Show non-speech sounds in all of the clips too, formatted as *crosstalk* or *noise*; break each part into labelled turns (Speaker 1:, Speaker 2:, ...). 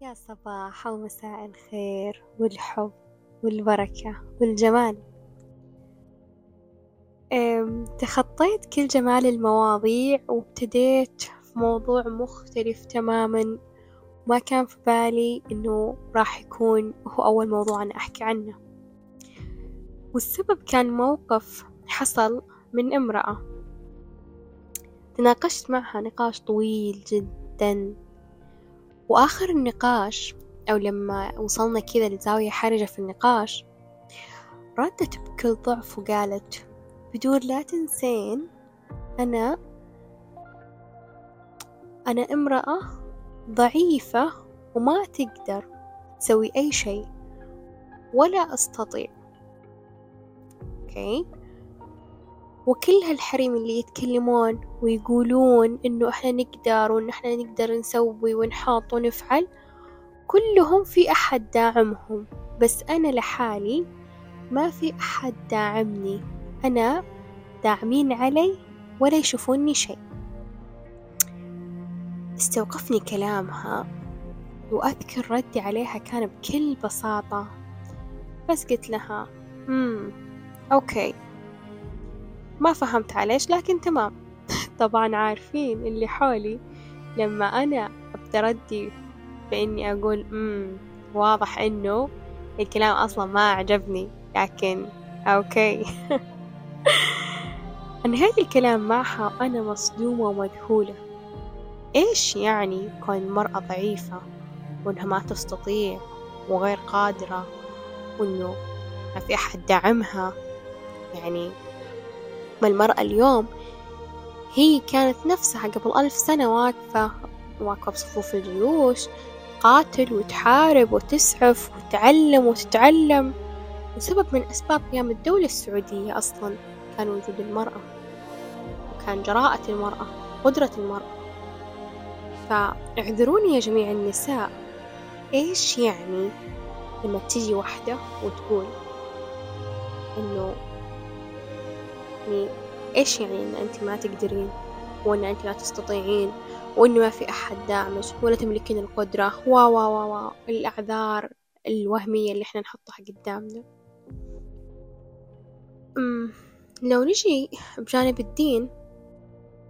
Speaker 1: يا صباح ومساء الخير والحب والبركة والجمال. تخطيت كل جمال المواضيع وابتديت في موضوع مختلف تماما. ما كان في بالي إنه راح يكون هو أول موضوع أنا أحكي عنه. والسبب كان موقف حصل من امرأة. تناقشت معها نقاش طويل جدا. وآخر النقاش أو لما وصلنا كذا لزاوية حرجة في النقاش ردت بكل ضعف وقالت بدون لا تنسين أنا أنا امرأة ضعيفة وما تقدر تسوي أي شيء ولا أستطيع. أوكي؟ وكل هالحريم اللي يتكلمون ويقولون إنه إحنا نقدر وإن إحنا نقدر نسوي ونحط ونفعل كلهم في أحد داعمهم. بس أنا لحالي ما في أحد داعمني. أنا داعمين علي ولا يشوفوني شيء. استوقفني كلامها وأذكر ردي عليها كان بكل بساطة. بس قلت لها مم okay. ما فهمت عليش لكن تمام. *laughs* طبعا عارفين اللي حولي. لما أنا أبدأ ردي بإني أقول مم واضح إنه الكلام أصلا ما عجبني لكن okay. *laughs* أنهيت الكلام معها وأنا مصدومة ومذهولة إيش يعني كون المرأة ضعيفة وإنها ما تستطيع وغير قادرة وإنه ما في أحد دعمها يعني ما المرأة اليوم. هي كانت نفسها قبل ألف سنة واقفة واقفة بصفوف الجيوش قاتل وتحارب وتسعف وتعلم وتتعلم. وسبب من أسباب قيام الدولة السعودية أصلا كان وجود المرأة وكان جراءة المرأة قدرة المرأة. فاعذروني يا جميع النساء إيش يعني لما تيجي واحدة وتقول إنه يعني إيش يعني إن أنت ما تقدرين وإن أنت لا تستطيعين وإنه ما في أحد داعمك ولا تملكين القدرة؟ وا وا وا وا الأعذار الوهمية اللي إحنا نحطها قدامنا. أمم، لو نجي بجانب الدين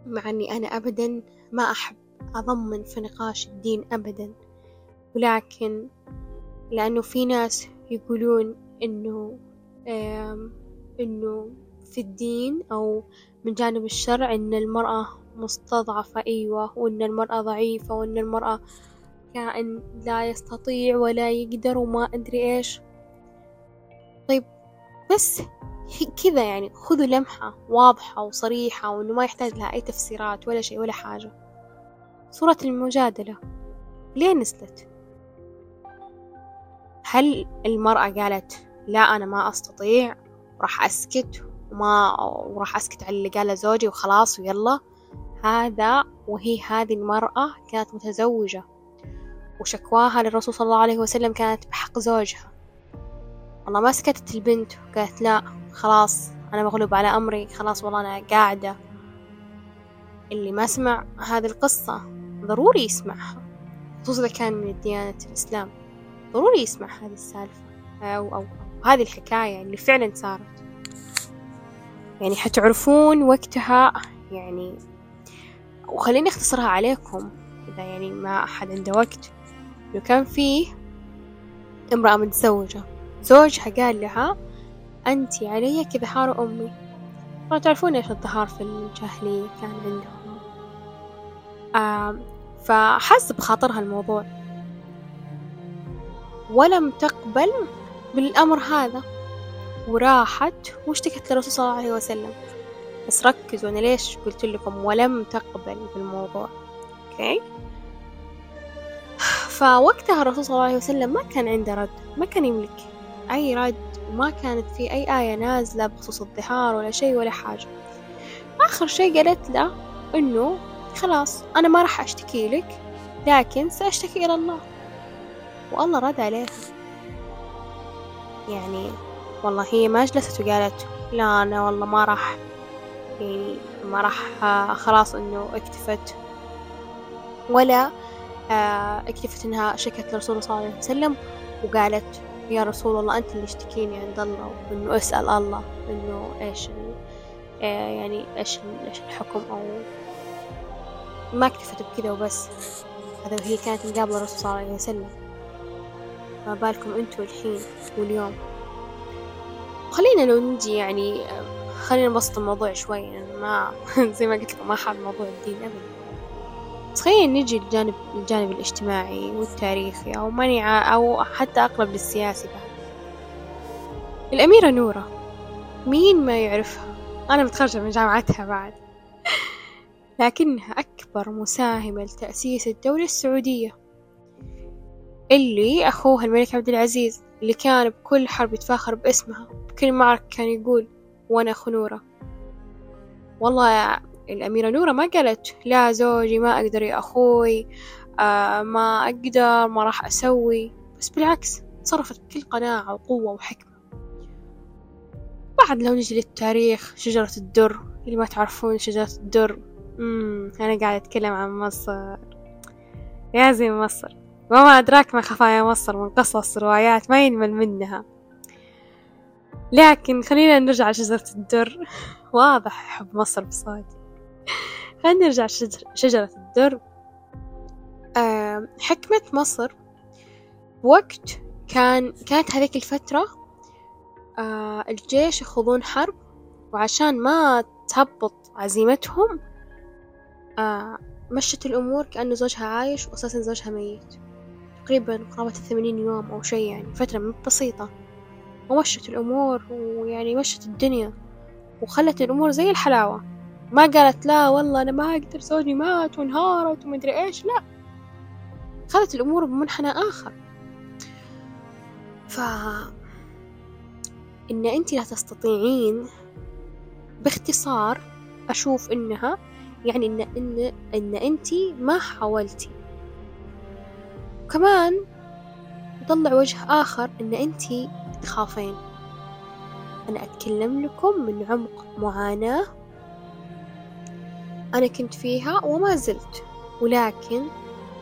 Speaker 1: مع إني أنا أبدا ما أحب أضمن في نقاش الدين أبدا. ولكن لأنه في ناس يقولون إنه آم، إنه في الدين أو من جانب الشرع إن المرأة مستضعفة أيوة وإن المرأة ضعيفة وإن المرأة كائن لا يستطيع ولا يقدر وما أدري إيش طيب بس كذا يعني خذوا لمحة واضحة وصريحة وإنه ما يحتاج لها أي تفسيرات ولا شيء ولا حاجة صورة المجادلة ليه نزلت؟ هل المرأة قالت لا أنا ما أستطيع وراح أسكت وما وراح أسكت على اللي قاله زوجي وخلاص ويلا. هذا وهي هذه المرأة كانت متزوجة وشكواها للرسول صلى الله عليه وسلم كانت بحق زوجها. والله ما سكتت البنت وقالت لا خلاص أنا مغلوب على أمري خلاص والله أنا قاعدة. اللي ما سمع هذه القصة ضروري يسمعها. خصوصا إذا كان من ديانة الإسلام. ضروري يسمع هذه السالفة أو, أو, أو هذه الحكاية اللي فعلا صارت. يعني حتعرفون وقتها يعني وخليني أختصرها عليكم إذا يعني ما أحد عنده وقت. إنه كان فيه امرأة متزوجة زوجها قال لها أنت علي كظهار أمي. طبعا تعرفون إيش الظهار في الجاهلية كان عندهم. فحس بخاطرها الموضوع. ولم تقبل بالأمر هذا. وراحت واشتكت للرسول صلى الله عليه وسلم. بس ركزوا أنا ليش قلت لكم؟ ولم تقبل بالموضوع أوكي؟ فوقتها الرسول صلى الله عليه وسلم ما كان عنده رد ما كان يملك أي رد وما كانت في أي آية نازلة بخصوص الظهار ولا شيء ولا حاجة. آخر شيء قالت له إنه خلاص أنا ما راح أشتكي لك لكن سأشتكي إلى الله. والله رد عليها. يعني والله هي ما جلست وقالت لا أنا والله ما راح يعني ما راح آه، خلاص إنه اكتفت. ولا آه، اكتشفت إنها شكت لرسول الله صلى الله عليه وسلم وقالت يا رسول الله أنت اللي اشتكيني عند الله وإنه اسأل الله إنه إيش آه، يعني إيش إيش الحكم أو ما اكتفت بكذا وبس. هذا وهي كانت مقابلة الرسول صلى الله عليه وسلم. ما بالكم أنتوا الحين واليوم. خلينا لو نجي يعني خلينا نبسط الموضوع شوي يعني ما *laughs* زي ما قلت لكم ما حاب موضوع الدين أبدا. خلينا نجي للجانب الجانب الاجتماعي والتاريخي أو منع أو حتى أقرب للسياسي بعد. الأميرة نورة مين ما يعرفها؟ أنا متخرجة من جامعتها بعد. *laughs* لكنها أكبر مساهمة لتأسيس الدولة السعودية. اللي أخوها الملك عبد العزيز. اللي كان بكل حرب يتفاخر باسمها. بكل معركة كان يقول وأنا أخو نورة والله الأميرة نورة ما قالت لا زوجي ما أقدر يا أخوي آه ما أقدر ما راح أسوي بس بالعكس تصرفت بكل قناعة وقوة وحكمة. بعد لو نجي للتاريخ شجرة الدر. اللي ما تعرفون شجرة الدر؟ مم. أنا قاعدة أتكلم عن مصر. يا زي مصر. وما أدراك ما خفايا مصر من قصص روايات ما ينمل منها. لكن خلينا نرجع لشجرة الدر. *laughs* واضح حب مصر بصوتي. خلينا نرجع شجرة الدر. حكمة مصر. وقت كان كانت هذيك الفترة أه الجيش يخوضون حرب وعشان ما تهبط عزيمتهم آه مشت الأمور كأنه زوجها عايش وأساسا زوجها ميت. تقريبا قرابة الثمانين يوم أو شي يعني فترة بسيطة. ومشت الأمور ويعني مشت الدنيا وخلت الأمور زي الحلاوة. ما قالت لا والله أنا ما أقدر زوجي مات وانهارت ومدري إيش لا. خلت الأمور بمنحنى آخر. ف إن أنت لا تستطيعين باختصار أشوف إنها يعني إن إن إن أنتي ما حاولتي وكمان يطلع وجه آخر إن أنتي تخافين. أنا أتكلم لكم من عمق معاناة أنا كنت فيها وما زلت ولكن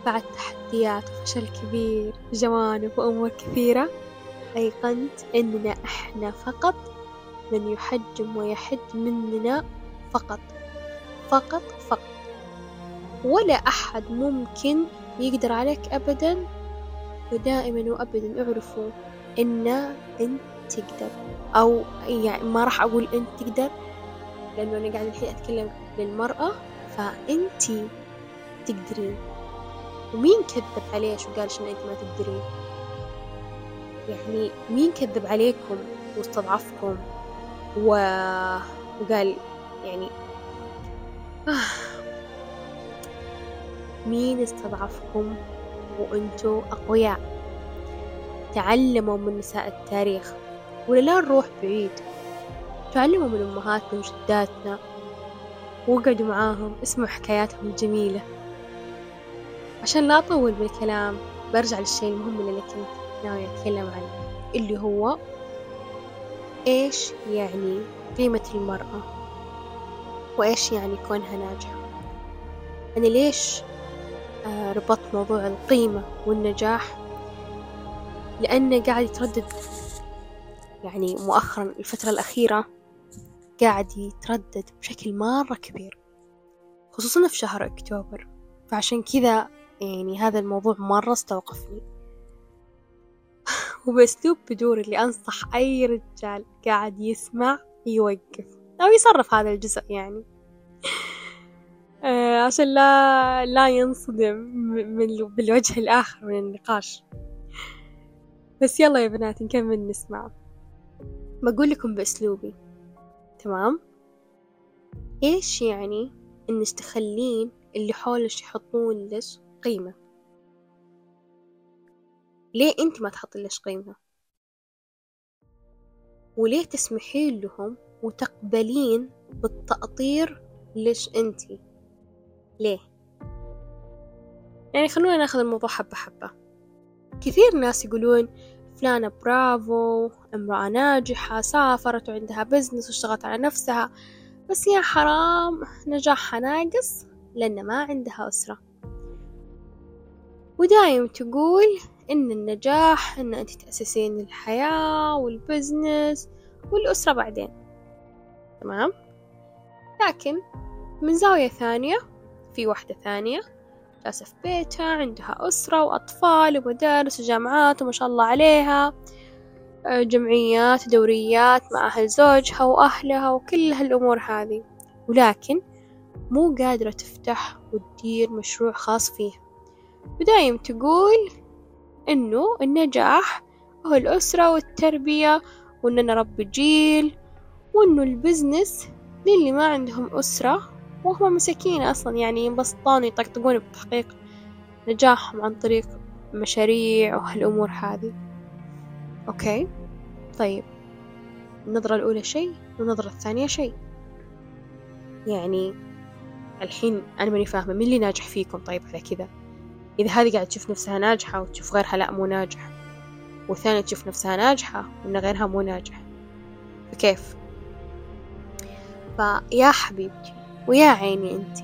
Speaker 1: بعد تحديات وفشل كبير جوانب وأمور كثيرة أيقنت أننا إحنا فقط من يحجم ويحد مننا فقط فقط فقط. ولا أحد ممكن يقدر عليك أبدا ودائما وأبدا اعرفوا إن أنت تقدر. أو يعني ما راح أقول أنت تقدر لأنه أنا قاعد الحين أتكلم للمرأة فأنتي تقدرين. ومين كذب عليش وقالش إن أنت ما تقدرين؟ يعني مين كذب عليكم واستضعفكم و... وقال يعني مين استضعفكم وانتو أقوياء؟ تعلموا من نساء التاريخ. ولا لا نروح بعيد. تعلموا من أمهاتنا وجداتنا وقعدوا معاهم اسمعوا حكاياتهم الجميلة. عشان لا أطول بالكلام برجع للشيء المهم اللي كنت ناوي أتكلم عنه اللي هو إيش يعني قيمة المرأة؟ وإيش يعني كونها ناجحة؟ أنا ليش آه، ربطت موضوع القيمة والنجاح لأنه قاعد يتردد. يعني مؤخرا الفترة الأخيرة قاعد يتردد بشكل مرة كبير خصوصا في شهر أكتوبر. فعشان كذا يعني هذا الموضوع مرة استوقفني. *laughs* وبأسلوب بدور اللي أنصح أي رجال قاعد يسمع يوقف أو يصرف هذا الجزء يعني. *laughs* عشان لا لا ينصدم من بالوجه الآخر من النقاش. بس يلا يا بنات نكمل نسمع. بقول لكم بأسلوبي. تمام؟ إيش يعني إنك تخلين اللي حولك يحطون لك قيمة؟ ليه أنت ما تحطين لك قيمة؟ وليه تسمحين لهم وتقبلين بالتأطير ليش أنتي ليه؟ يعني خلونا ناخذ الموضوع حبة حبة. كثير ناس يقولون فلانة برافو امرأة ناجحة سافرت وعندها business واشتغلت على نفسها بس يا حرام نجاحها ناقص لأن ما عندها أسرة. ودايم تقول إن النجاح إن أنت تأسسين الحياة وال business والأسرة بعدين. تمام؟ لكن من زاوية ثانية في واحدة ثانية. جالسة في بيتها عندها أسرة وأطفال ومدارس وجامعات وما شاء الله عليها. آه، جمعيات دوريات مع أهل زوجها وأهلها وكل هالأمور هذه. ولكن مو قادرة تفتح وتدير مشروع خاص فيها. ودايم تقول إنه النجاح هو الأسرة والتربية وإننا نربي جيل وإنه ال business للي ما عندهم أسرة وهم مساكين أصلا يعني ينبسطون ويطقطقون بتحقيق نجاحهم عن طريق مشاريع وهالأمور هذه. okay؟ طيب. النظرة الأولى شيء والنظرة الثانية شيء. يعني الحين أنا ماني فاهمة مين اللي ناجح فيكم؟ طيب على كذا. إذا هذه قاعدة تشوف نفسها ناجحة وتشوف غيرها لا مو ناجح والثانية تشوف نفسها ناجحة وإن غيرها مو ناجح. فكيف؟ فيا حبيبتي. ويا عيني انت.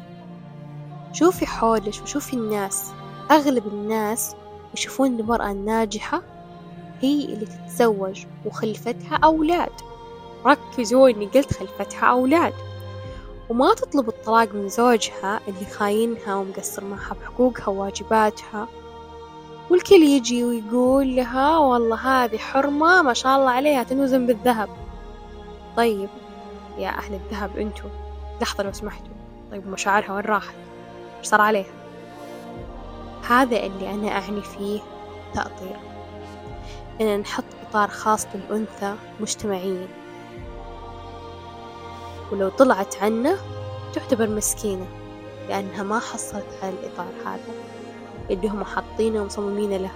Speaker 1: شوفي حولك وشوفي الناس. أغلب الناس يشوفون المرأة الناجحة هي اللي تتزوج وخلفتها أولاد. ركزوا إني قلت خلفتها أولاد. وما تطلب الطلاق من زوجها اللي خاينها ومقصر معها بحقوقها وواجباتها. والكل يجي ويقول لها والله هذه حرمة ما شاء الله عليها تنوزن بالذهب. طيب يا أهل الذهب أنتو لحظة لو سمحتوا طيب مشاعرها وين راحت؟ صار عليها؟ هذا اللي أنا أعني فيه تأطير. إن نحط إطار خاص للأنثى مجتمعيا. ولو طلعت عنه تعتبر مسكينة لأنها ما حصلت على الإطار هذا اللي هم حاطينه ومصممينه لها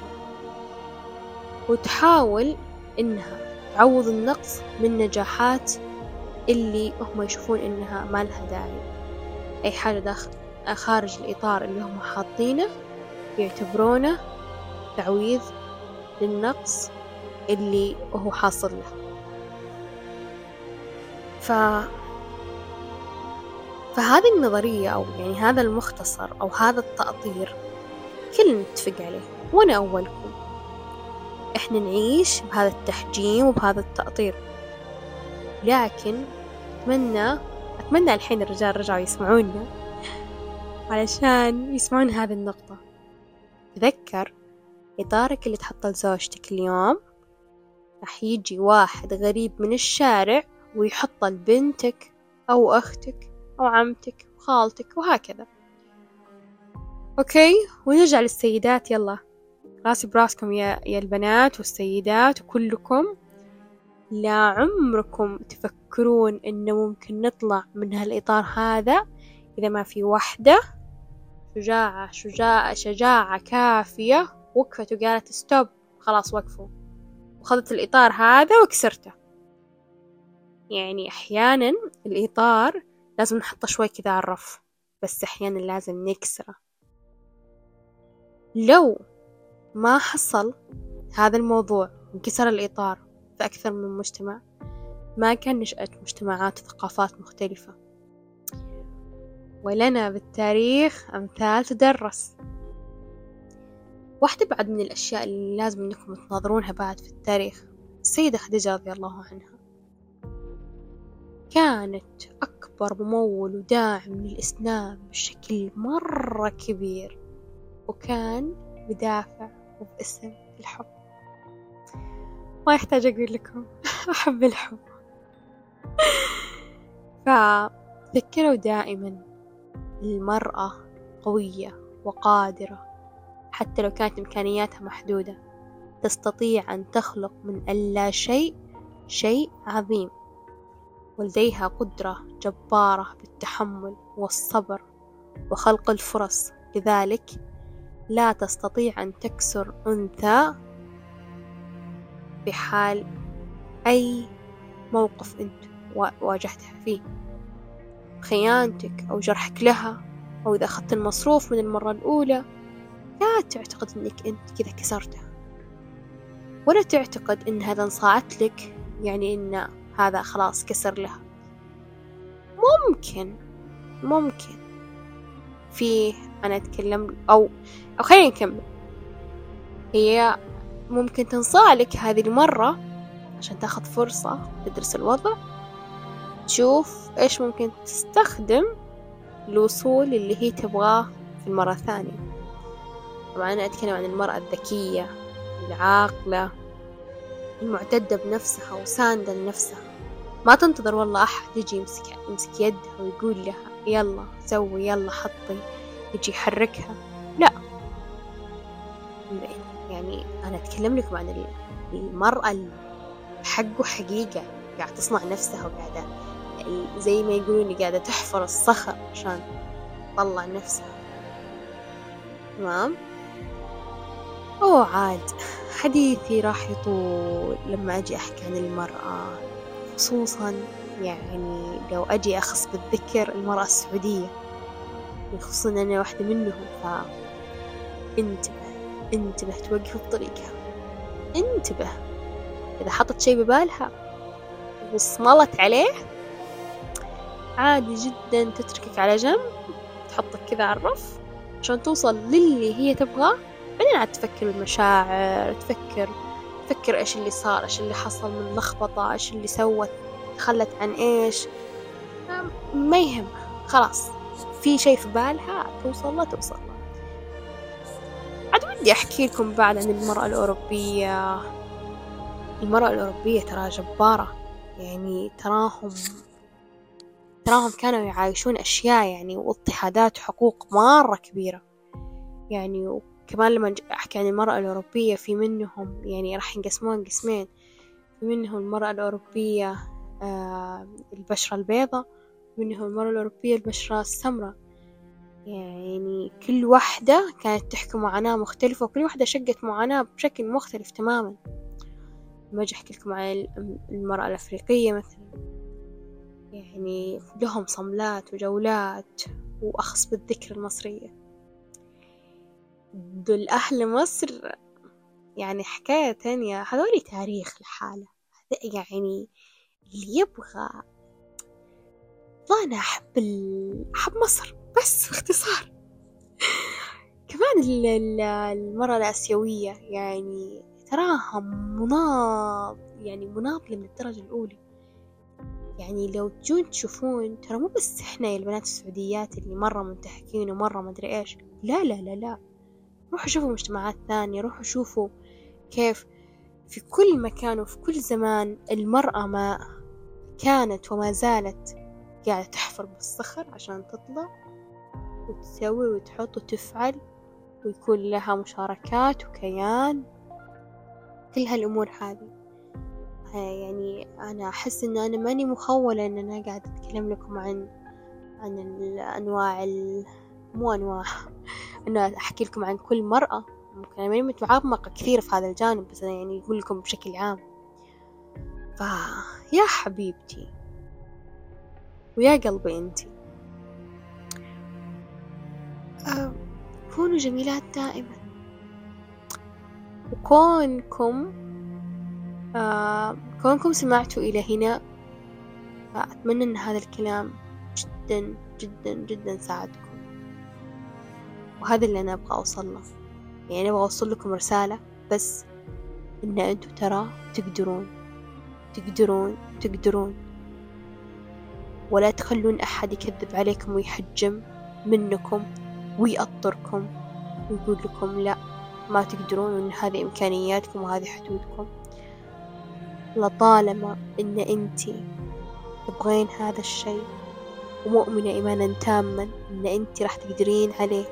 Speaker 1: وتحاول إنها تعوض النقص من نجاحات اللي هم يشوفون إنها ما لها داعي. أي حاجة داخل خارج الإطار اللي هم حاطينه يعتبرونه تعويض للنقص اللي هو حاصل له. ف فهذه النظرية أو يعني هذا المختصر أو هذا التأطير كلنا نتفق عليه وأنا أولكم. إحنا نعيش بهذا التحجيم وبهذا التأطير. لكن أتمنى أتمنى الحين الرجال رجعوا يسمعونا علشان يسمعون هذه النقطة. تذكر إطارك اللي تحطه لزوجتك اليوم؟ راح يجي واحد غريب من الشارع ويحطه لبنتك أو أختك أو عمتك وخالتك وهكذا. أوكي؟ ونرجع للسيدات. يلا. راسي براسكم يا, يا البنات والسيدات وكلكم. لا عمركم تفكرون إنه ممكن نطلع من هالإطار هذا إذا ما في وحدة؟ شجاعة شجاعة شجاعة كافية. وقفت وقالت ستوب خلاص وقفوا. وخذت الإطار هذا وكسرته. يعني أحيانا الإطار لازم نحطه شوي كذا على الرف. بس أحيانا لازم نكسره. لو ما حصل هذا الموضوع انكسر الإطار في أكثر من مجتمع ما كان نشأت مجتمعات وثقافات مختلفة. ولنا بالتاريخ أمثال تدرس. واحدة بعد من الأشياء اللي لازم أنكم تناظرونها بعد في التاريخ السيدة خديجة رضي الله عنها. كانت أكبر ممول وداعم للإسلام بشكل مرة كبير وكان بدافع وباسم الحب ما يحتاج أقول لكم. *laughs* أحب الحب. *laughs* فذكروا دائما المرأة قوية وقادرة. حتى لو كانت إمكانياتها محدودة تستطيع أن تخلق من اللا شيء شيء عظيم. ولديها قدرة جبارة بالتحمل والصبر وخلق الفرص. لذلك لا تستطيع أن تكسر أنثى بحال أي موقف أنت واجهتها فيه. خيانتك أو جرحك لها أو إذا أخذت المصروف من المرة الأولى لا تعتقد أنك أنت كذا كسرتها. ولا تعتقد أن هذا انصاعت لك يعني أن هذا خلاص كسر لها. ممكن ممكن. فيه أنا أتكلم أو أو خلينا نكمل. هي ممكن تنصاع لك هذه المرة عشان تاخذ فرصة تدرس الوضع. تشوف إيش ممكن تستخدم الوصول اللي هي تبغاه في المرة الثانية. طبعا أنا أتكلم عن المرأة الذكية العاقلة المعتدة بنفسها وساندة لنفسها. ما تنتظر والله أحد يجي يمسك يمسك يدها ويقول لها يلا سوي يلا حطي. يجي يحركها. أنا أتكلم لكم عن المرأة حقه حقيقة قاعدة تصنع نفسها وقاعدة زي ما يقولون قاعدة تحفر الصخر عشان تطلع نفسها. تمام؟ أوه عاد حديثي راح يطول لما أجي أحكي عن المرأة خصوصا يعني لو أجي أخص بالذكر المرأة السعودية خصوصا أنا واحدة منهم ف انتبه توقف بطريقها انتبه. إذا حطت شي ببالها وصملت عليه عادي جدا تتركك على جنب تحطك كذا على الرف. عشان توصل للي هي تبغاه بعدين عاد تفكر بالمشاعر تفكر تفكر إيش اللي صار إيش اللي حصل من لخبطة إيش اللي سوت تخلت عن إيش. ما يهم. خلاص. في شي في بالها توصل له توصل له ودي أحكي لكم بعد عن المرأة الأوروبية. المرأة الأوروبية ترى جبارة. يعني تراهم تراهم كانوا يعايشون أشياء يعني واضطهادات وحقوق مرة كبيرة. يعني وكمان لما أحكي عن المرأة الأوروبية في منهم يعني راح ينقسمون قسمين. في منهم المرأة الأوروبية آه البشرة البيضاء منهم المرأة الأوروبية البشرة السمراء. يعني كل واحدة كانت تحكي معاناة مختلفة وكل واحدة شقت معاناة بشكل مختلف تماما. ما أجي أحكي لكم عن المرأة الأفريقية مثلا. يعني لهم صملات وجولات وأخص بالذكر المصرية. دول أهل مصر يعني حكاية تانية. هذولي تاريخ لحاله يعني اللي يبغى. أنا أحب ال... أحب مصر. بس باختصار. كمان المرأة الآسيوية يعني تراها مناض يعني مناضلة من الدرجة الأولى. يعني لو تجون تشوفون ترى مو بس إحنا يا البنات السعوديات اللي مرة منتهكين ومرة مدري إيش. لا لا لا لا. روحوا شوفوا مجتمعات ثانية روحوا شوفوا كيف في كل مكان وفي كل زمان المرأة ما كانت وما زالت قاعدة تحفر بالصخر عشان تطلع. وتسوي وتحط وتفعل ويكون لها مشاركات وكيان. كل هالأمور هذه. يعني أنا أحس إن أنا ماني مخولة إن أنا قاعدة أتكلم لكم عن عن الأنواع ال... مو أنواع. *laughs* إنه أحكي لكم عن كل مرأة. ممكن أنا ماني متعمقة كثير في هذا الجانب بس أنا يعني أقول لكم بشكل عام. فيا حبيبتي. ويا قلبي أنتي. كونوا جميلات دائما. وكونكم آه كونكم سمعتوا إلى هنا فأتمنى أن هذا الكلام جدا جدا جدا ساعدكم. وهذا اللي أنا أبغى أوصل له. يعني أبغى أوصل لكم رسالة بس إن أنتوا ترى تقدرون تقدرون تقدرون. ولا تخلون أحد يكذب عليكم ويحجم منكم. ويأطركم ويقول لكم لا ما تقدرون وإن هذه إمكانياتكم وهذه حدودكم. لطالما إن أنتي تبغين هذا الشيء ومؤمنة إيمانا تاما إن أنتي راح تقدرين عليه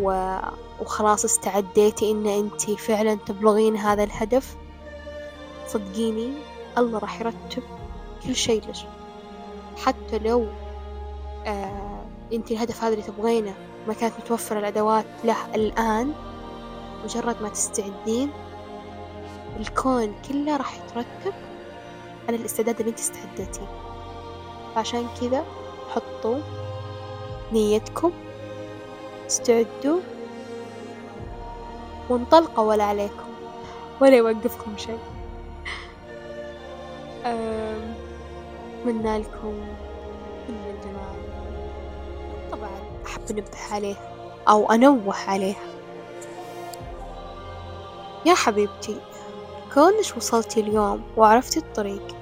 Speaker 1: و... وخلاص استعديتي إن أنتي فعلا تبلغين هذا الهدف صدقيني الله راح يرتب كل شيء لك. حتى لو آه أنتي الهدف هذا اللي تبغينه ما كانت متوفرة الأدوات. له الآن مجرد ما تستعدين الكون كله راح يترتب على الاستعداد اللي أنت استعدتيه عشان كذا حطوا نيتكم استعدوا وانطلقوا ولا عليكم ولا يوقفكم شيء. أتمنى لكم كل الجمال. طبعا. أحب أنبه عليه أو أنوه عليه. يا حبيبتي كونش وصلتي اليوم وعرفتي الطريق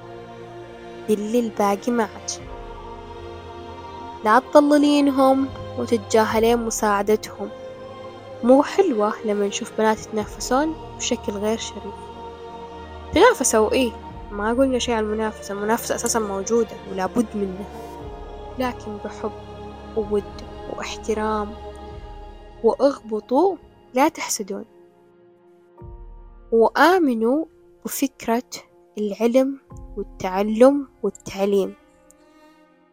Speaker 1: دلي الباقي معك. لا تضللينهم وتتجاهلين مساعدتهم. مو حلوة لما نشوف بنات يتنافسون بشكل غير شريف. تنافسوا؟ إيه ما قلنا شيء عن المنافسة. المنافسة أساسا موجودة ولا بد منها. لكن بحب وود واحترام واغبطوا لا تحسدون. وآمنوا بفكرة العلم والتعلم والتعليم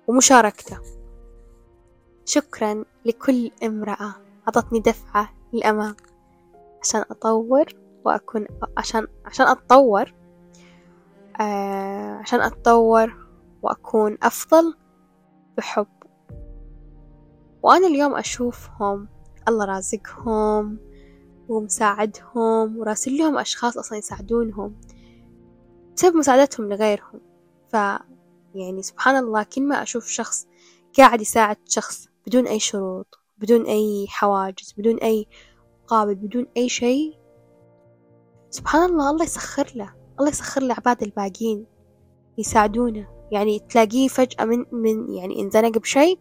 Speaker 1: ومشاركته. شكرا لكل امرأة أعطتني دفعة للأمام عشان أطور وأكون عشان عشان أتطور آه عشان أتطور وأكون أفضل بحب. وأنا اليوم أشوفهم الله رازقهم ومساعدهم وراسل لهم أشخاص أصلا يساعدونهم بسبب مساعدتهم لغيرهم. ف يعني سبحان الله كل ما أشوف شخص قاعد يساعد شخص بدون أي شروط بدون أي حواجز بدون أي مقابل بدون أي شيء سبحان الله الله يسخر له الله يسخر له عباد الباقين يساعدونه. يعني تلاقيه فجأة من من يعني انزنق بشيء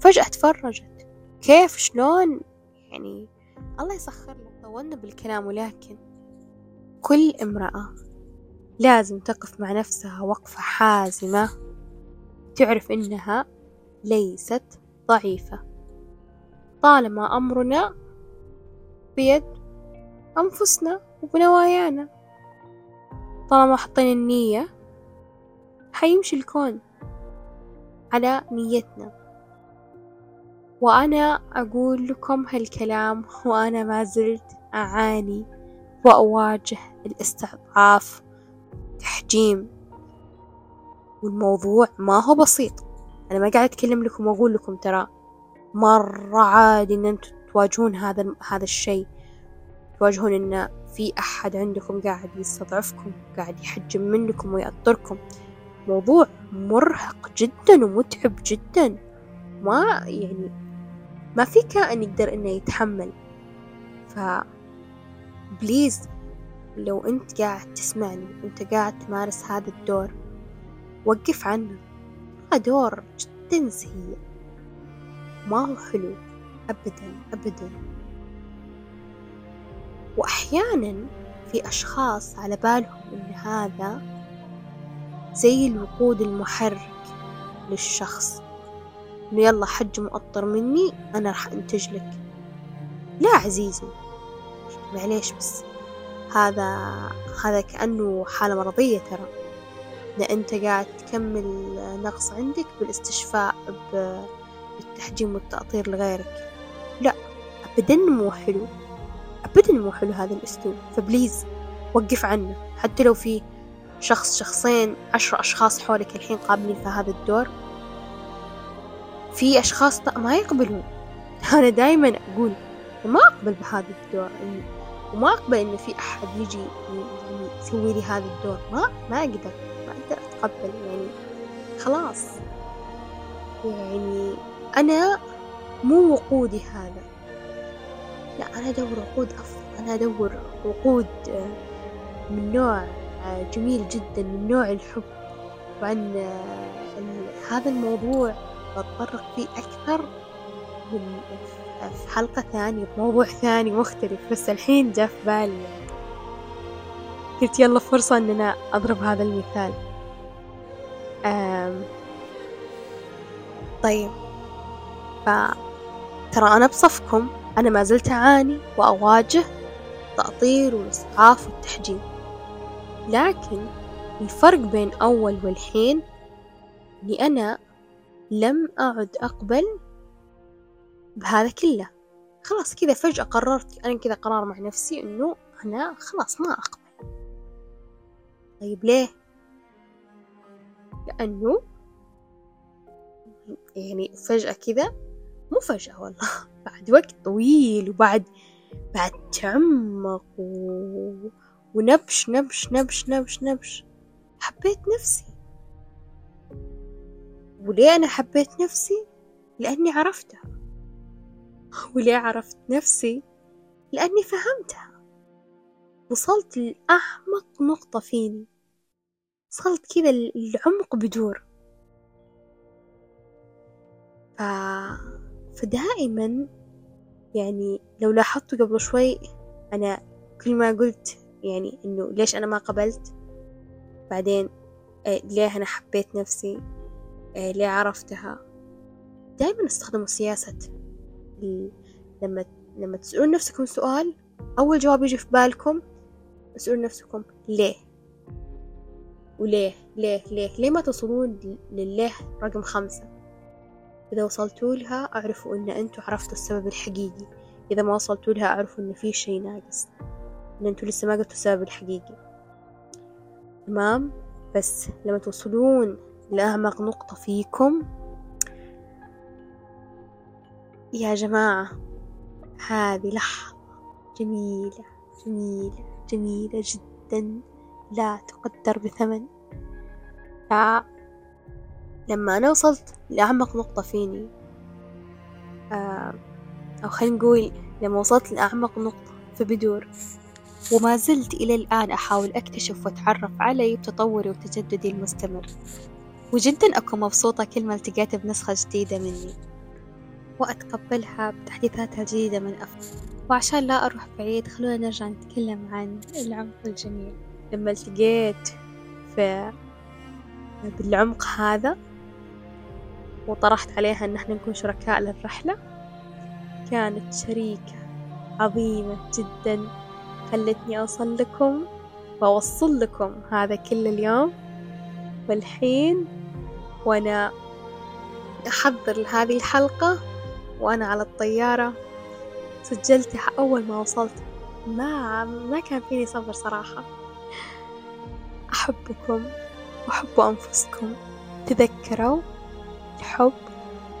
Speaker 1: فجأة تفرجت. كيف؟ شلون؟ يعني الله يسخر طولنا بالكلام ولكن كل امرأة لازم تقف مع نفسها وقفة حازمة تعرف إنها ليست ضعيفة. طالما أمرنا بيد أنفسنا وبنوايانا. طالما حطينا النية حيمشي الكون على نيتنا. وأنا أقول لكم هالكلام وأنا ما زلت أعاني وأواجه الاستضعاف تحجيم. والموضوع ما هو بسيط. أنا ما قاعد أتكلم لكم وأقول لكم ترى مرة عادي إن أنتم تواجهون هذا هذا الشيء. تواجهون إن في أحد عندكم قاعد يستضعفكم قاعد يحجم منكم ويأطركم. موضوع مرهق جدا ومتعب جدا. ما يعني ما في كائن يقدر إنه يتحمل. ف بليز لو أنت قاعد تسمعني وأنت قاعد تمارس هذا الدور وقف عنه. هذا دور جدا سيء. ما هو حلو. أبدا أبدا. وأحيانا في أشخاص على بالهم إن هذا زي الوقود المحرك للشخص. إنه يلا حج مؤطر مني أنا راح أنتج لك. لا عزيزي. معليش بس. هذا هذا كأنه حالة مرضية ترى. إن أنت قاعد تكمل نقص عندك بالاستشفاء بالتحجيم والتأطير لغيرك. لا أبدا مو حلو. أبدا مو حلو هذا الأسلوب. فبليز وقف عنه. حتى لو في شخص شخصين عشر أشخاص حولك الحين قابلين في هذا الدور في أشخاص ما يقبلون. *laughs* أنا دايما أقول ما أقبل بهذا الدور وما أقبل إن في أحد يجي يعني يسوي لي هذا الدور. ما ما أقدر. ما أقدر أتقبل. يعني خلاص. يعني أنا مو وقودي هذا. لا أنا أدور وقود أفضل أنا أدور وقود من نوع جميل جدا من نوع الحب. وعن هذا الموضوع بتطرق فيه أكثر من في حلقة ثانية بموضوع ثاني مختلف. بس الحين جاء في بالي. قلت يلا فرصة إن أنا أضرب هذا المثال. طيب. فترى أنا بصفكم أنا ما زلت أعاني وأواجه تأطير والإسعاف والتحجيم لكن الفرق بين أول والحين إني أنا لم أعد أقبل بهذا كله. خلاص كذا فجأة قررت أنا كذا قرار مع نفسي إنه أنا خلاص ما أقبل. طيب ليه؟ لأنه يعني فجأة كذا مو فجأة والله *laughs* بعد وقت طويل وبعد بعد تعمق و... ونبش نبش نبش نبش نبش. حبيت نفسي. وليه أنا حبيت نفسي؟ لأني عرفتها وليه عرفت نفسي؟ لأني فهمتها. وصلت لأعمق نقطة فيني. وصلت كذا العمق بدور. ف... فدائما يعني لو لاحظتوا قبل شوي أنا كل ما قلت يعني إنه ليش أنا ما قبلت؟ بعدين آه ليه أنا حبيت نفسي؟ آه ليه عرفتها. دائما استخدموا سياسة لما لما تسألون نفسكم سؤال أول جواب يجي في بالكم اسألوا نفسكم ليه؟ وليه؟ ليه؟ ليه؟ ليه ما توصلون لليه رقم خمسة؟ إذا وصلتوا لها أعرفوا إن أنتوا عرفتوا السبب الحقيقي. إذا ما وصلتوا لها أعرفوا إن في شي ناقص إن أنتوا لسه ما قلتوا السبب الحقيقي. تمام؟ بس لما توصلون لأعمق نقطة فيكم. يا جماعة هذه لحظة جميلة جميلة جميلة جدا. لا تقدر بثمن. لما أنا وصلت لأعمق نقطة فيني. آه، أو خلينا نقول لما وصلت لأعمق نقطة في بدور. وما زلت إلى الآن أحاول أكتشف وأتعرف علي بتطوري وتجددي المستمر. وجدا أكون مبسوطة كل ما التقيت بنسخة جديدة مني. وأتقبلها بتحديثاتها الجديدة من أفضل وعشان لا أروح بعيد خلونا نرجع نتكلم عن العمق الجميل. لما التقيت في بالعمق هذا وطرحت عليها إن إحنا نكون شركاء للرحلة كانت شريكة عظيمة جدا خلتني أوصل لكم وأوصل لكم هذا كل اليوم. والحين وأنا أحضر لهذه الحلقة وأنا على الطيارة. سجلتها أول ما وصلت. ما ما كان فيني صبر صراحة. أحبكم وحبوا أنفسكم. تذكروا الحب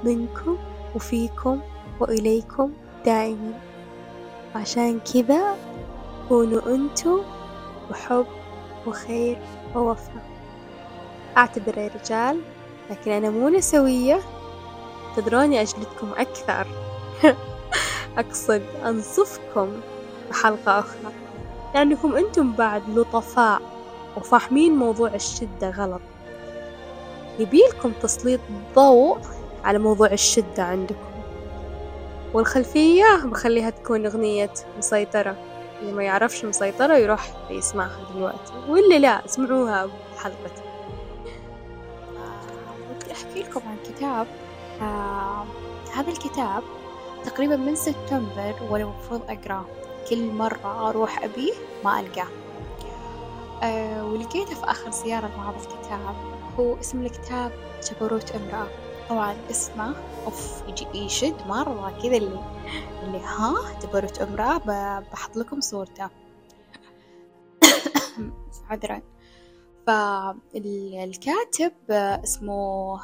Speaker 1: منكم وفيكم وإليكم دائما. عشان كذا كونوا أنتوا وحب وخير ووفاء. أعتذر يا رجال لكن أنا مو نسوية. تدروني أجلدكم أكثر. *laughs* أقصد أنصفكم بحلقة أخرى. لأنكم أنتم بعد لطفاء وفاهمين موضوع الشدة غلط. يبيلكم تسليط ضوء على موضوع الشدة عندكم. والخلفية بخليها تكون أغنية مسيطرة. اللي ما يعرفش مسيطرة يروح يسمعها دلوقتي. واللي لا اسمعوها بحلقتي.
Speaker 2: أحكي لكم عن كتاب آه هذا الكتاب تقريبا من سبتمبر وأنا المفروض أقرأه. كل مرة أروح أبيه ما ألقاه. أه ولقيته في آخر زيارة لهذا الكتاب. هو اسم الكتاب جبروت امرأة. طبعا اسمه يجي يشد مرة كذا اللي اللي ها جبروت امرأة بحط لكم صورته. *coughs* عذرا. فالكاتب اسمه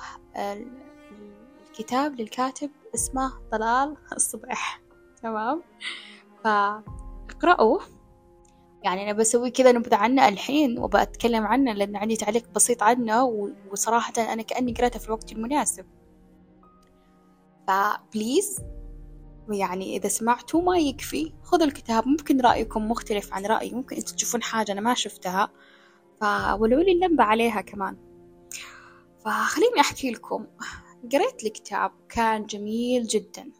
Speaker 2: الكتاب للكاتب اسمه طلال الصبح. *laughs* تمام؟ فاقرأوه. يعني أنا بسوي كذا نبذة عنه الحين وبأتكلم عنه لأن عندي تعليق بسيط عنه وصراحة أنا كأني قرأته في الوقت المناسب. فبليز يعني إذا سمعتوا ما يكفي خذوا الكتاب. ممكن رأيكم مختلف عن رأيي. ممكن أنتوا تشوفون حاجة أنا ما شفتها. فولوا لي اللمبة عليها كمان. فخليني أحكي لكم. قريت الكتاب كان جميل جدا.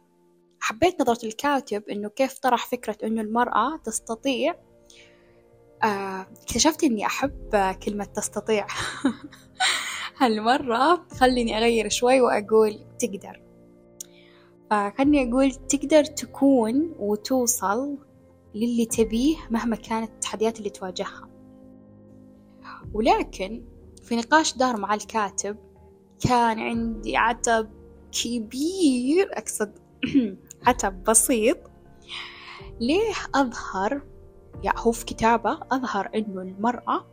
Speaker 2: حبيت نظرة الكاتب إنه كيف طرح فكرة إنه المرأة تستطيع آه، اكتشفت إني أحب كلمة تستطيع. *laughs* هالمرة خليني أغير شوي وأقول تقدر. فخلني أقول تقدر تكون وتوصل للي تبيه مهما كانت التحديات اللي تواجهها. ولكن في نقاش دار مع الكاتب كان عندي عتب كبير أقصد *clears throat* عتب بسيط. ليه أظهر؟ يعني هو في كتابة أظهر إنه المرأة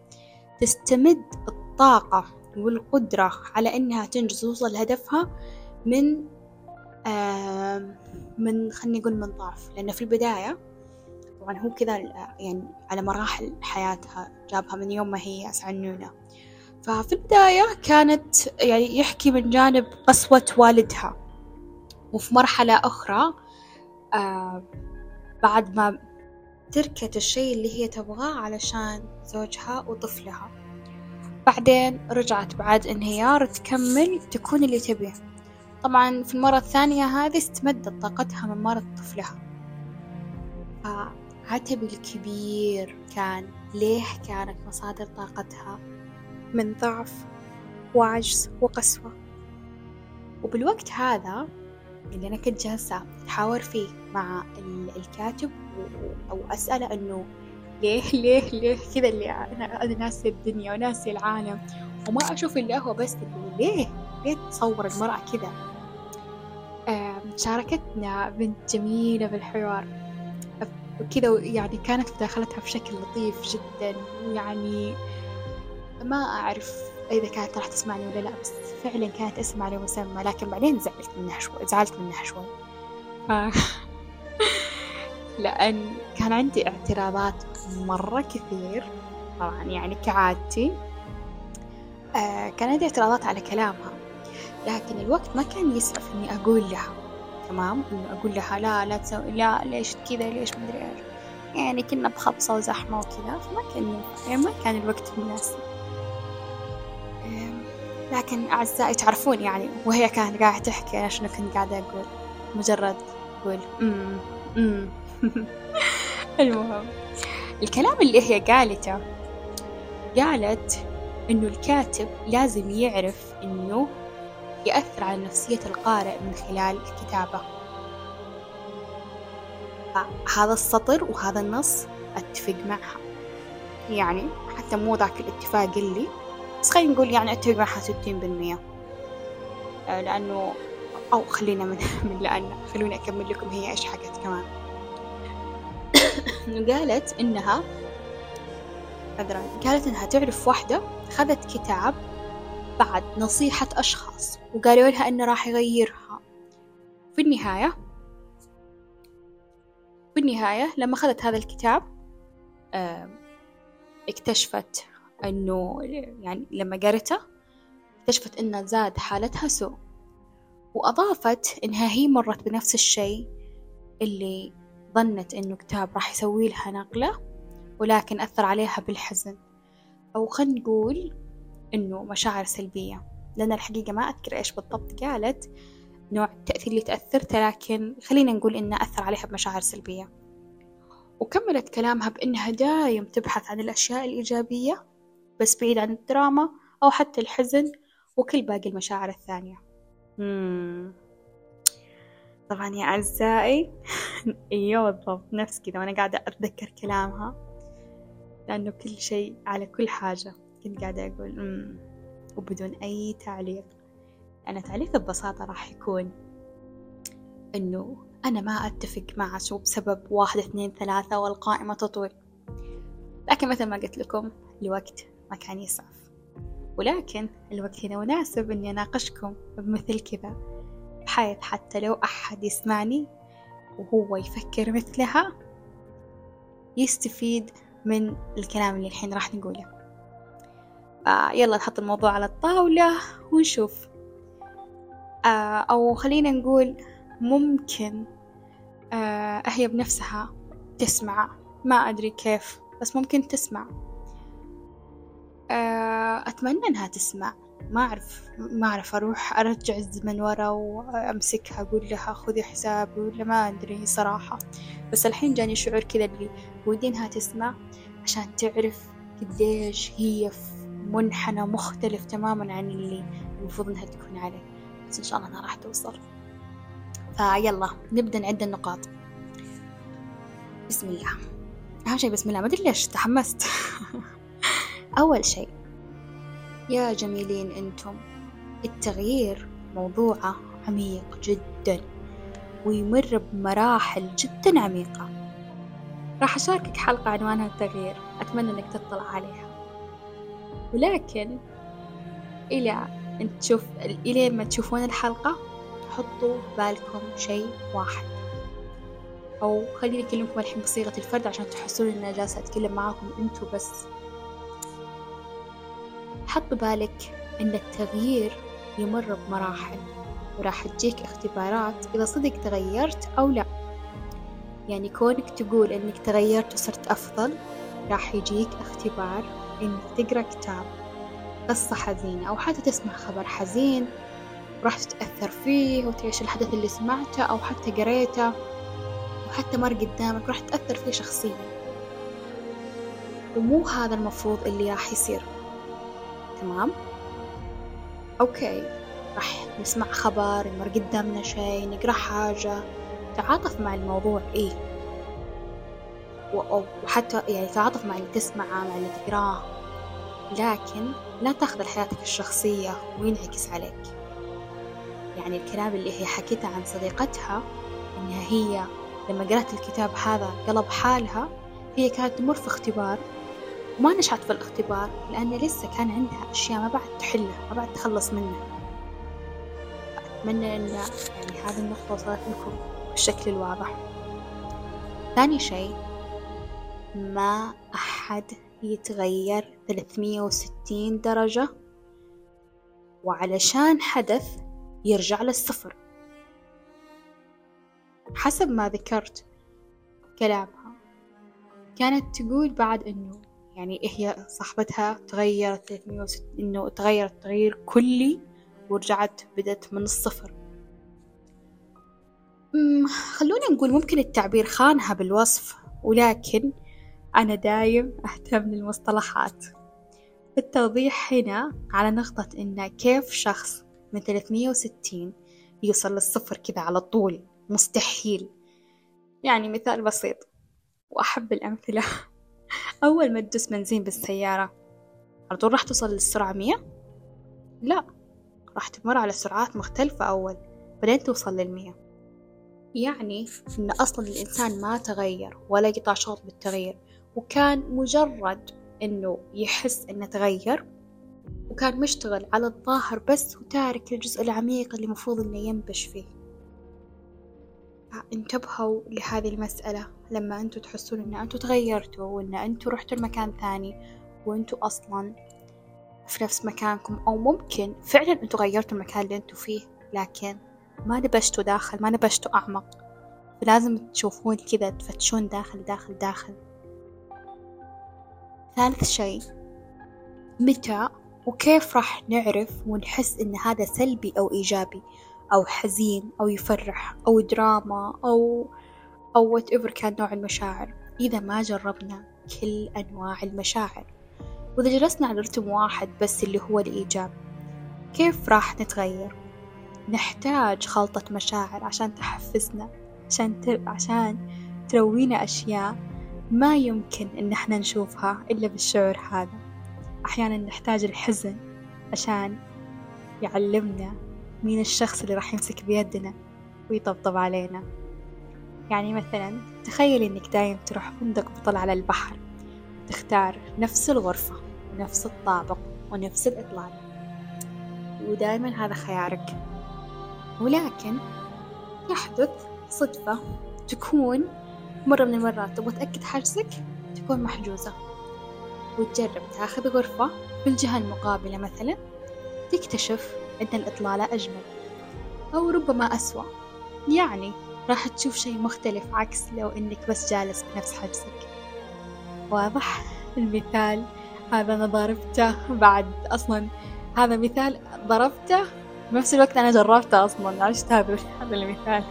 Speaker 2: تستمد الطاقة والقدرة على إنها تنجز توصل لهدفها من آه من خلني أقول من ضعف. لأن في البداية طبعا هو كذا يعني على مراحل حياتها جابها من يوم ما هي أسعنونة ففي البداية كانت يعني يحكي من جانب قسوة والدها. وفي مرحلة أخرى آه بعد ما تركت الشيء اللي هي تبغاه علشان زوجها وطفلها بعدين رجعت بعد انهيار تكمل تكون اللي تبيه. طبعا في المرة الثانية هذه استمدت طاقتها من مرض طفلها. فعتب الكبير كان ليه كانت مصادر طاقتها؟
Speaker 1: من ضعف وعجز وقسوة.
Speaker 2: وبالوقت هذا اللي أنا كنت جالسة أتحاور فيه مع الكاتب أو أسأله إنه ليه ليه ليه كذا اللي أنا أنا ناسي الدنيا وناسي العالم وما أشوف إلا هو بس اللي ليه ليه تصور المرأة كذا؟ شاركتنا بنت جميلة بالحوار. وكذا يعني كانت مداخلتها بشكل لطيف جدا. ويعني ما أعرف إذا كانت راح تسمعني ولا لا بس فعلا كانت اسم على مسمى لكن بعدين زعلت منها شوي زعلت منها شوي. *laughs* لأن كان عندي اعتراضات مرة كثير طبعا يعني كعادتي. آه كان عندي اعتراضات على كلامها لكن الوقت ما كان يسعف إني أقول لها. تمام؟ إنه أقول لها لا لا تسوي لا ليش كذا ليش مدري إيش. يعني كنا بخبصة وزحمة وكذا فما كان يعني ما كان الوقت المناسب لكن أعزائي تعرفون يعني وهي كانت قاعدة تحكي أنا شنو كنت قاعدة أقول؟ مجرد أقول أمم أمم. *laughs* المهم الكلام اللي هي قالته قالت إنه الكاتب لازم يعرف إنه يأثر على نفسية القارئ من خلال الكتابة هذا السطر وهذا النص أتفق معها. يعني حتى مو ذاك الاتفاق اللي بس خلينا نقول يعني أتفق معها ستين بالمية. لأنه أو خلينا من, *laughs* من لأن خلوني أكمل لكم هي إيش حكت كمان. *coughs* قالت إنها قالت إنها تعرف واحدة خذت كتاب بعد نصيحة أشخاص وقالوا لها إنه راح يغيرها. في النهاية في النهاية لما أخذت هذا الكتاب اكتشفت إنه يعني لما قرته اكتشفت إنه زاد حالتها سوء. وأضافت إنها هي مرت بنفس الشيء اللي ظنت إنه كتاب راح يسوي لها نقلة ولكن أثر عليها بالحزن. أو خلينا نقول إنه مشاعر سلبية. لأن الحقيقة ما أذكر إيش بالضبط قالت نوع التأثير اللي تأثرت لكن خلينا نقول إنه أثر عليها بمشاعر سلبية. وكملت كلامها بإنها دايم تبحث عن الأشياء الإيجابية بس بعيد عن الدراما أو حتى الحزن وكل باقي المشاعر الثانية. مم. طبعا يا أعزائي. *laughs* أيوة بالضبط نفس كذا وأنا قاعدة أتذكر كلامها. لأنه كل شيء على كل حاجة. كنت قاعدة أقول مم. وبدون أي تعليق. أنا تعليق ببساطة راح يكون إنه أنا ما أتفق مع شو بسبب واحد اثنين ثلاثة والقائمة تطول لكن مثل ما قلت لكم الوقت ما كان يسعف. ولكن الوقت هنا مناسب إني أناقشكم بمثل كذا بحيث حتى لو أحد يسمعني وهو يفكر مثلها يستفيد من الكلام اللي الحين راح نقوله. يلا نحط الموضوع على الطاولة ونشوف. آه أو خلينا نقول ممكن آه هي بنفسها تسمع. ما أدري كيف بس ممكن تسمع. آه أتمنى إنها تسمع. ما أعرف ما أعرف. أروح أرجع الزمن ورا وأمسكها أقول لها خذي حسابي ولا ما أدري صراحة. بس الحين جاني شعور كذا اللي ودي إنها تسمع عشان تعرف قديش هي منحنى مختلف تماما عن اللي المفروض إنها تكون عليه. بس إن شاء الله إنها راح توصل فيلا نبدأ نعد النقاط. بسم الله. أهم شيء بسم الله. ما أدري ليش تحمست. *laughs* أول شيء يا جميلين أنتم التغيير موضوعه عميق جدا ويمر بمراحل جدا عميقة. راح أشاركك حلقة عنوانها التغيير. أتمنى أنك تطلع عليها. ولكن إلى أن تشوف إلى ما تشوفون الحلقة حطوا بالكم شيء واحد. أو خليني أكلمكم الحين بصيغة الفرد عشان تحسون إن جالسة أتكلم معاكم أنتوا بس. حط بالك إن التغيير يمر بمراحل وراح تجيك اختبارات إذا صدق تغيرت أو لا. يعني كونك تقول إنك تغيرت وصرت أفضل راح يجيك اختبار إنك تقرأ كتاب قصة حزينة أو حتى تسمع خبر حزين راح تتأثر فيه وتعيش الحدث اللي سمعته أو حتى قريته وحتى مر قدامك راح تأثر فيه شخصيا. ومو هذا المفروض اللي راح يصير. تمام؟ أوكي راح نسمع خبر يمر قدامنا شيء نقرأ حاجة. تعاطف مع الموضوع إيه. وحتى يعني تعاطف مع اللي تسمعه مع اللي تقرأه. لكن لا تاخذ حياتك الشخصية وينعكس عليك. يعني الكلام اللي هي حكيته عن صديقتها إنها هي لما قرأت الكتاب هذا قلب حالها هي كانت تمر في اختبار وما نجحت في الاختبار لأن لسه كان عندها أشياء ما بعد تحلها ما بعد تخلص منها. أتمنى أن يعني هذه النقطة وصلت لكم بالشكل الواضح. ثاني شيء ما أحد يتغير 360 درجة وعلشان حدث يرجع للصفر. حسب ما ذكرت كلامها كانت تقول بعد إنه يعني هي صاحبتها تغيرت 360 إنه تغيرت تغيير كلي ورجعت بدت من الصفر. خلونا نقول ممكن التعبير خانها بالوصف ولكن أنا دايم أهتم للمصطلحات. التوضيح هنا على نقطة إن كيف شخص من 360 يوصل للصفر كذا على طول مستحيل. يعني مثال بسيط وأحب الأمثلة. *laughs* أول ما تدوس بنزين بالسيارة على طول راح توصل للسرعة مية؟ لا راح تمر على سرعات مختلفة أول بعدين توصل للمية. يعني إن أصلا الإنسان ما تغير ولا قطع شوط بالتغيير. وكان مجرد إنه يحس إنه تغير وكان مشتغل على الظاهر بس وتارك الجزء العميق اللي مفروض إنه ينبش فيه. انتبهوا لهذه المسألة لما أنتوا تحسون إن أنتوا تغيرتوا وإن أنتوا رحتوا لمكان ثاني وأنتوا أصلا في نفس مكانكم أو ممكن فعلا أنتوا غيرتوا المكان اللي أنتوا فيه لكن ما نبشتوا داخل ما نبشتوا أعمق. فلازم تشوفون كذا تفتشون داخل داخل داخل. ثالث شيء. متى وكيف راح نعرف ونحس إن هذا سلبي أو إيجابي أو حزين أو يفرح أو دراما أو أو whatever كان نوع المشاعر؟ إذا ما جربنا كل أنواع المشاعر. وإذا جلسنا على رتم واحد بس اللي هو الإيجاب كيف راح نتغير؟ نحتاج خلطة مشاعر عشان تحفزنا عشان ت... عشان تروينا أشياء ما يمكن إن إحنا نشوفها إلا بالشعور هذا. أحيانا نحتاج الحزن عشان يعلمنا مين الشخص اللي راح يمسك بيدنا ويطبطب علينا. يعني مثلا تخيلي إنك دايم تروح فندق بطل على البحر تختار نفس الغرفة ونفس الطابق ونفس الإطلالة. ودائما هذا خيارك. ولكن يحدث صدفة تكون مرة من المرات تبغى تأكد حجزك تكون محجوزة. وتجرب تاخذ غرفة في الجهة المقابلة مثلا تكتشف أن الإطلالة أجمل. أو ربما أسوأ يعني راح تشوف شيء مختلف عكس لو إنك بس جالس بنفس حجزك. واضح المثال؟ هذا أنا ضربته بعد أصلا. هذا مثال ضربته؟ بنفس الوقت أنا جربته أصلا عشت هذا هذا المثال.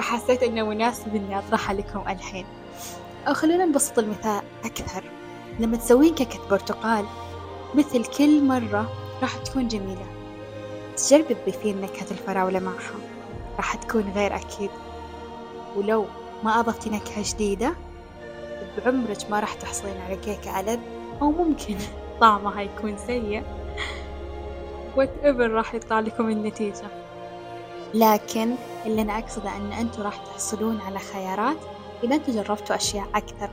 Speaker 2: فحسيت إنه مناسب إني أطرحه لكم الحين. أو خلينا نبسط المثال أكثر. لما تسوين كيكة برتقال مثل كل مرة راح تكون جميلة. تجربي تضيفين نكهة الفراولة معها. راح تكون غير أكيد. ولو ما أضفتي نكهة جديدة بعمرك ما راح تحصلين على كيكة ألذ أو ممكن طعمها يكون سيء. وات ايفر راح يطلع لكم النتيجة. لكن اللي أنا أقصده أن أنتم راح تحصلون على خيارات إذا أنتم جربتوا أشياء أكثر.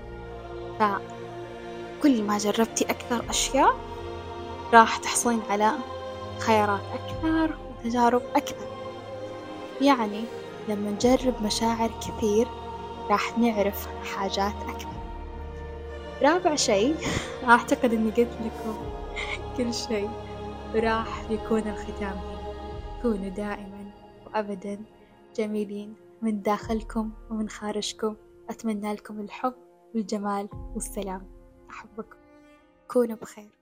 Speaker 2: فكل ما جربتي أكثر أشياء راح تحصلين على خيارات أكثر وتجارب أكثر. يعني لما نجرب مشاعر كثير راح نعرف حاجات أكثر. رابع شيء *laughs* أعتقد إني قلت لكم كل شيء راح يكون الختام. كونوا دائما وأبدا جميلين. من داخلكم ومن خارجكم أتمنى لكم الحب والجمال والسلام. أحبكم. كونوا بخير.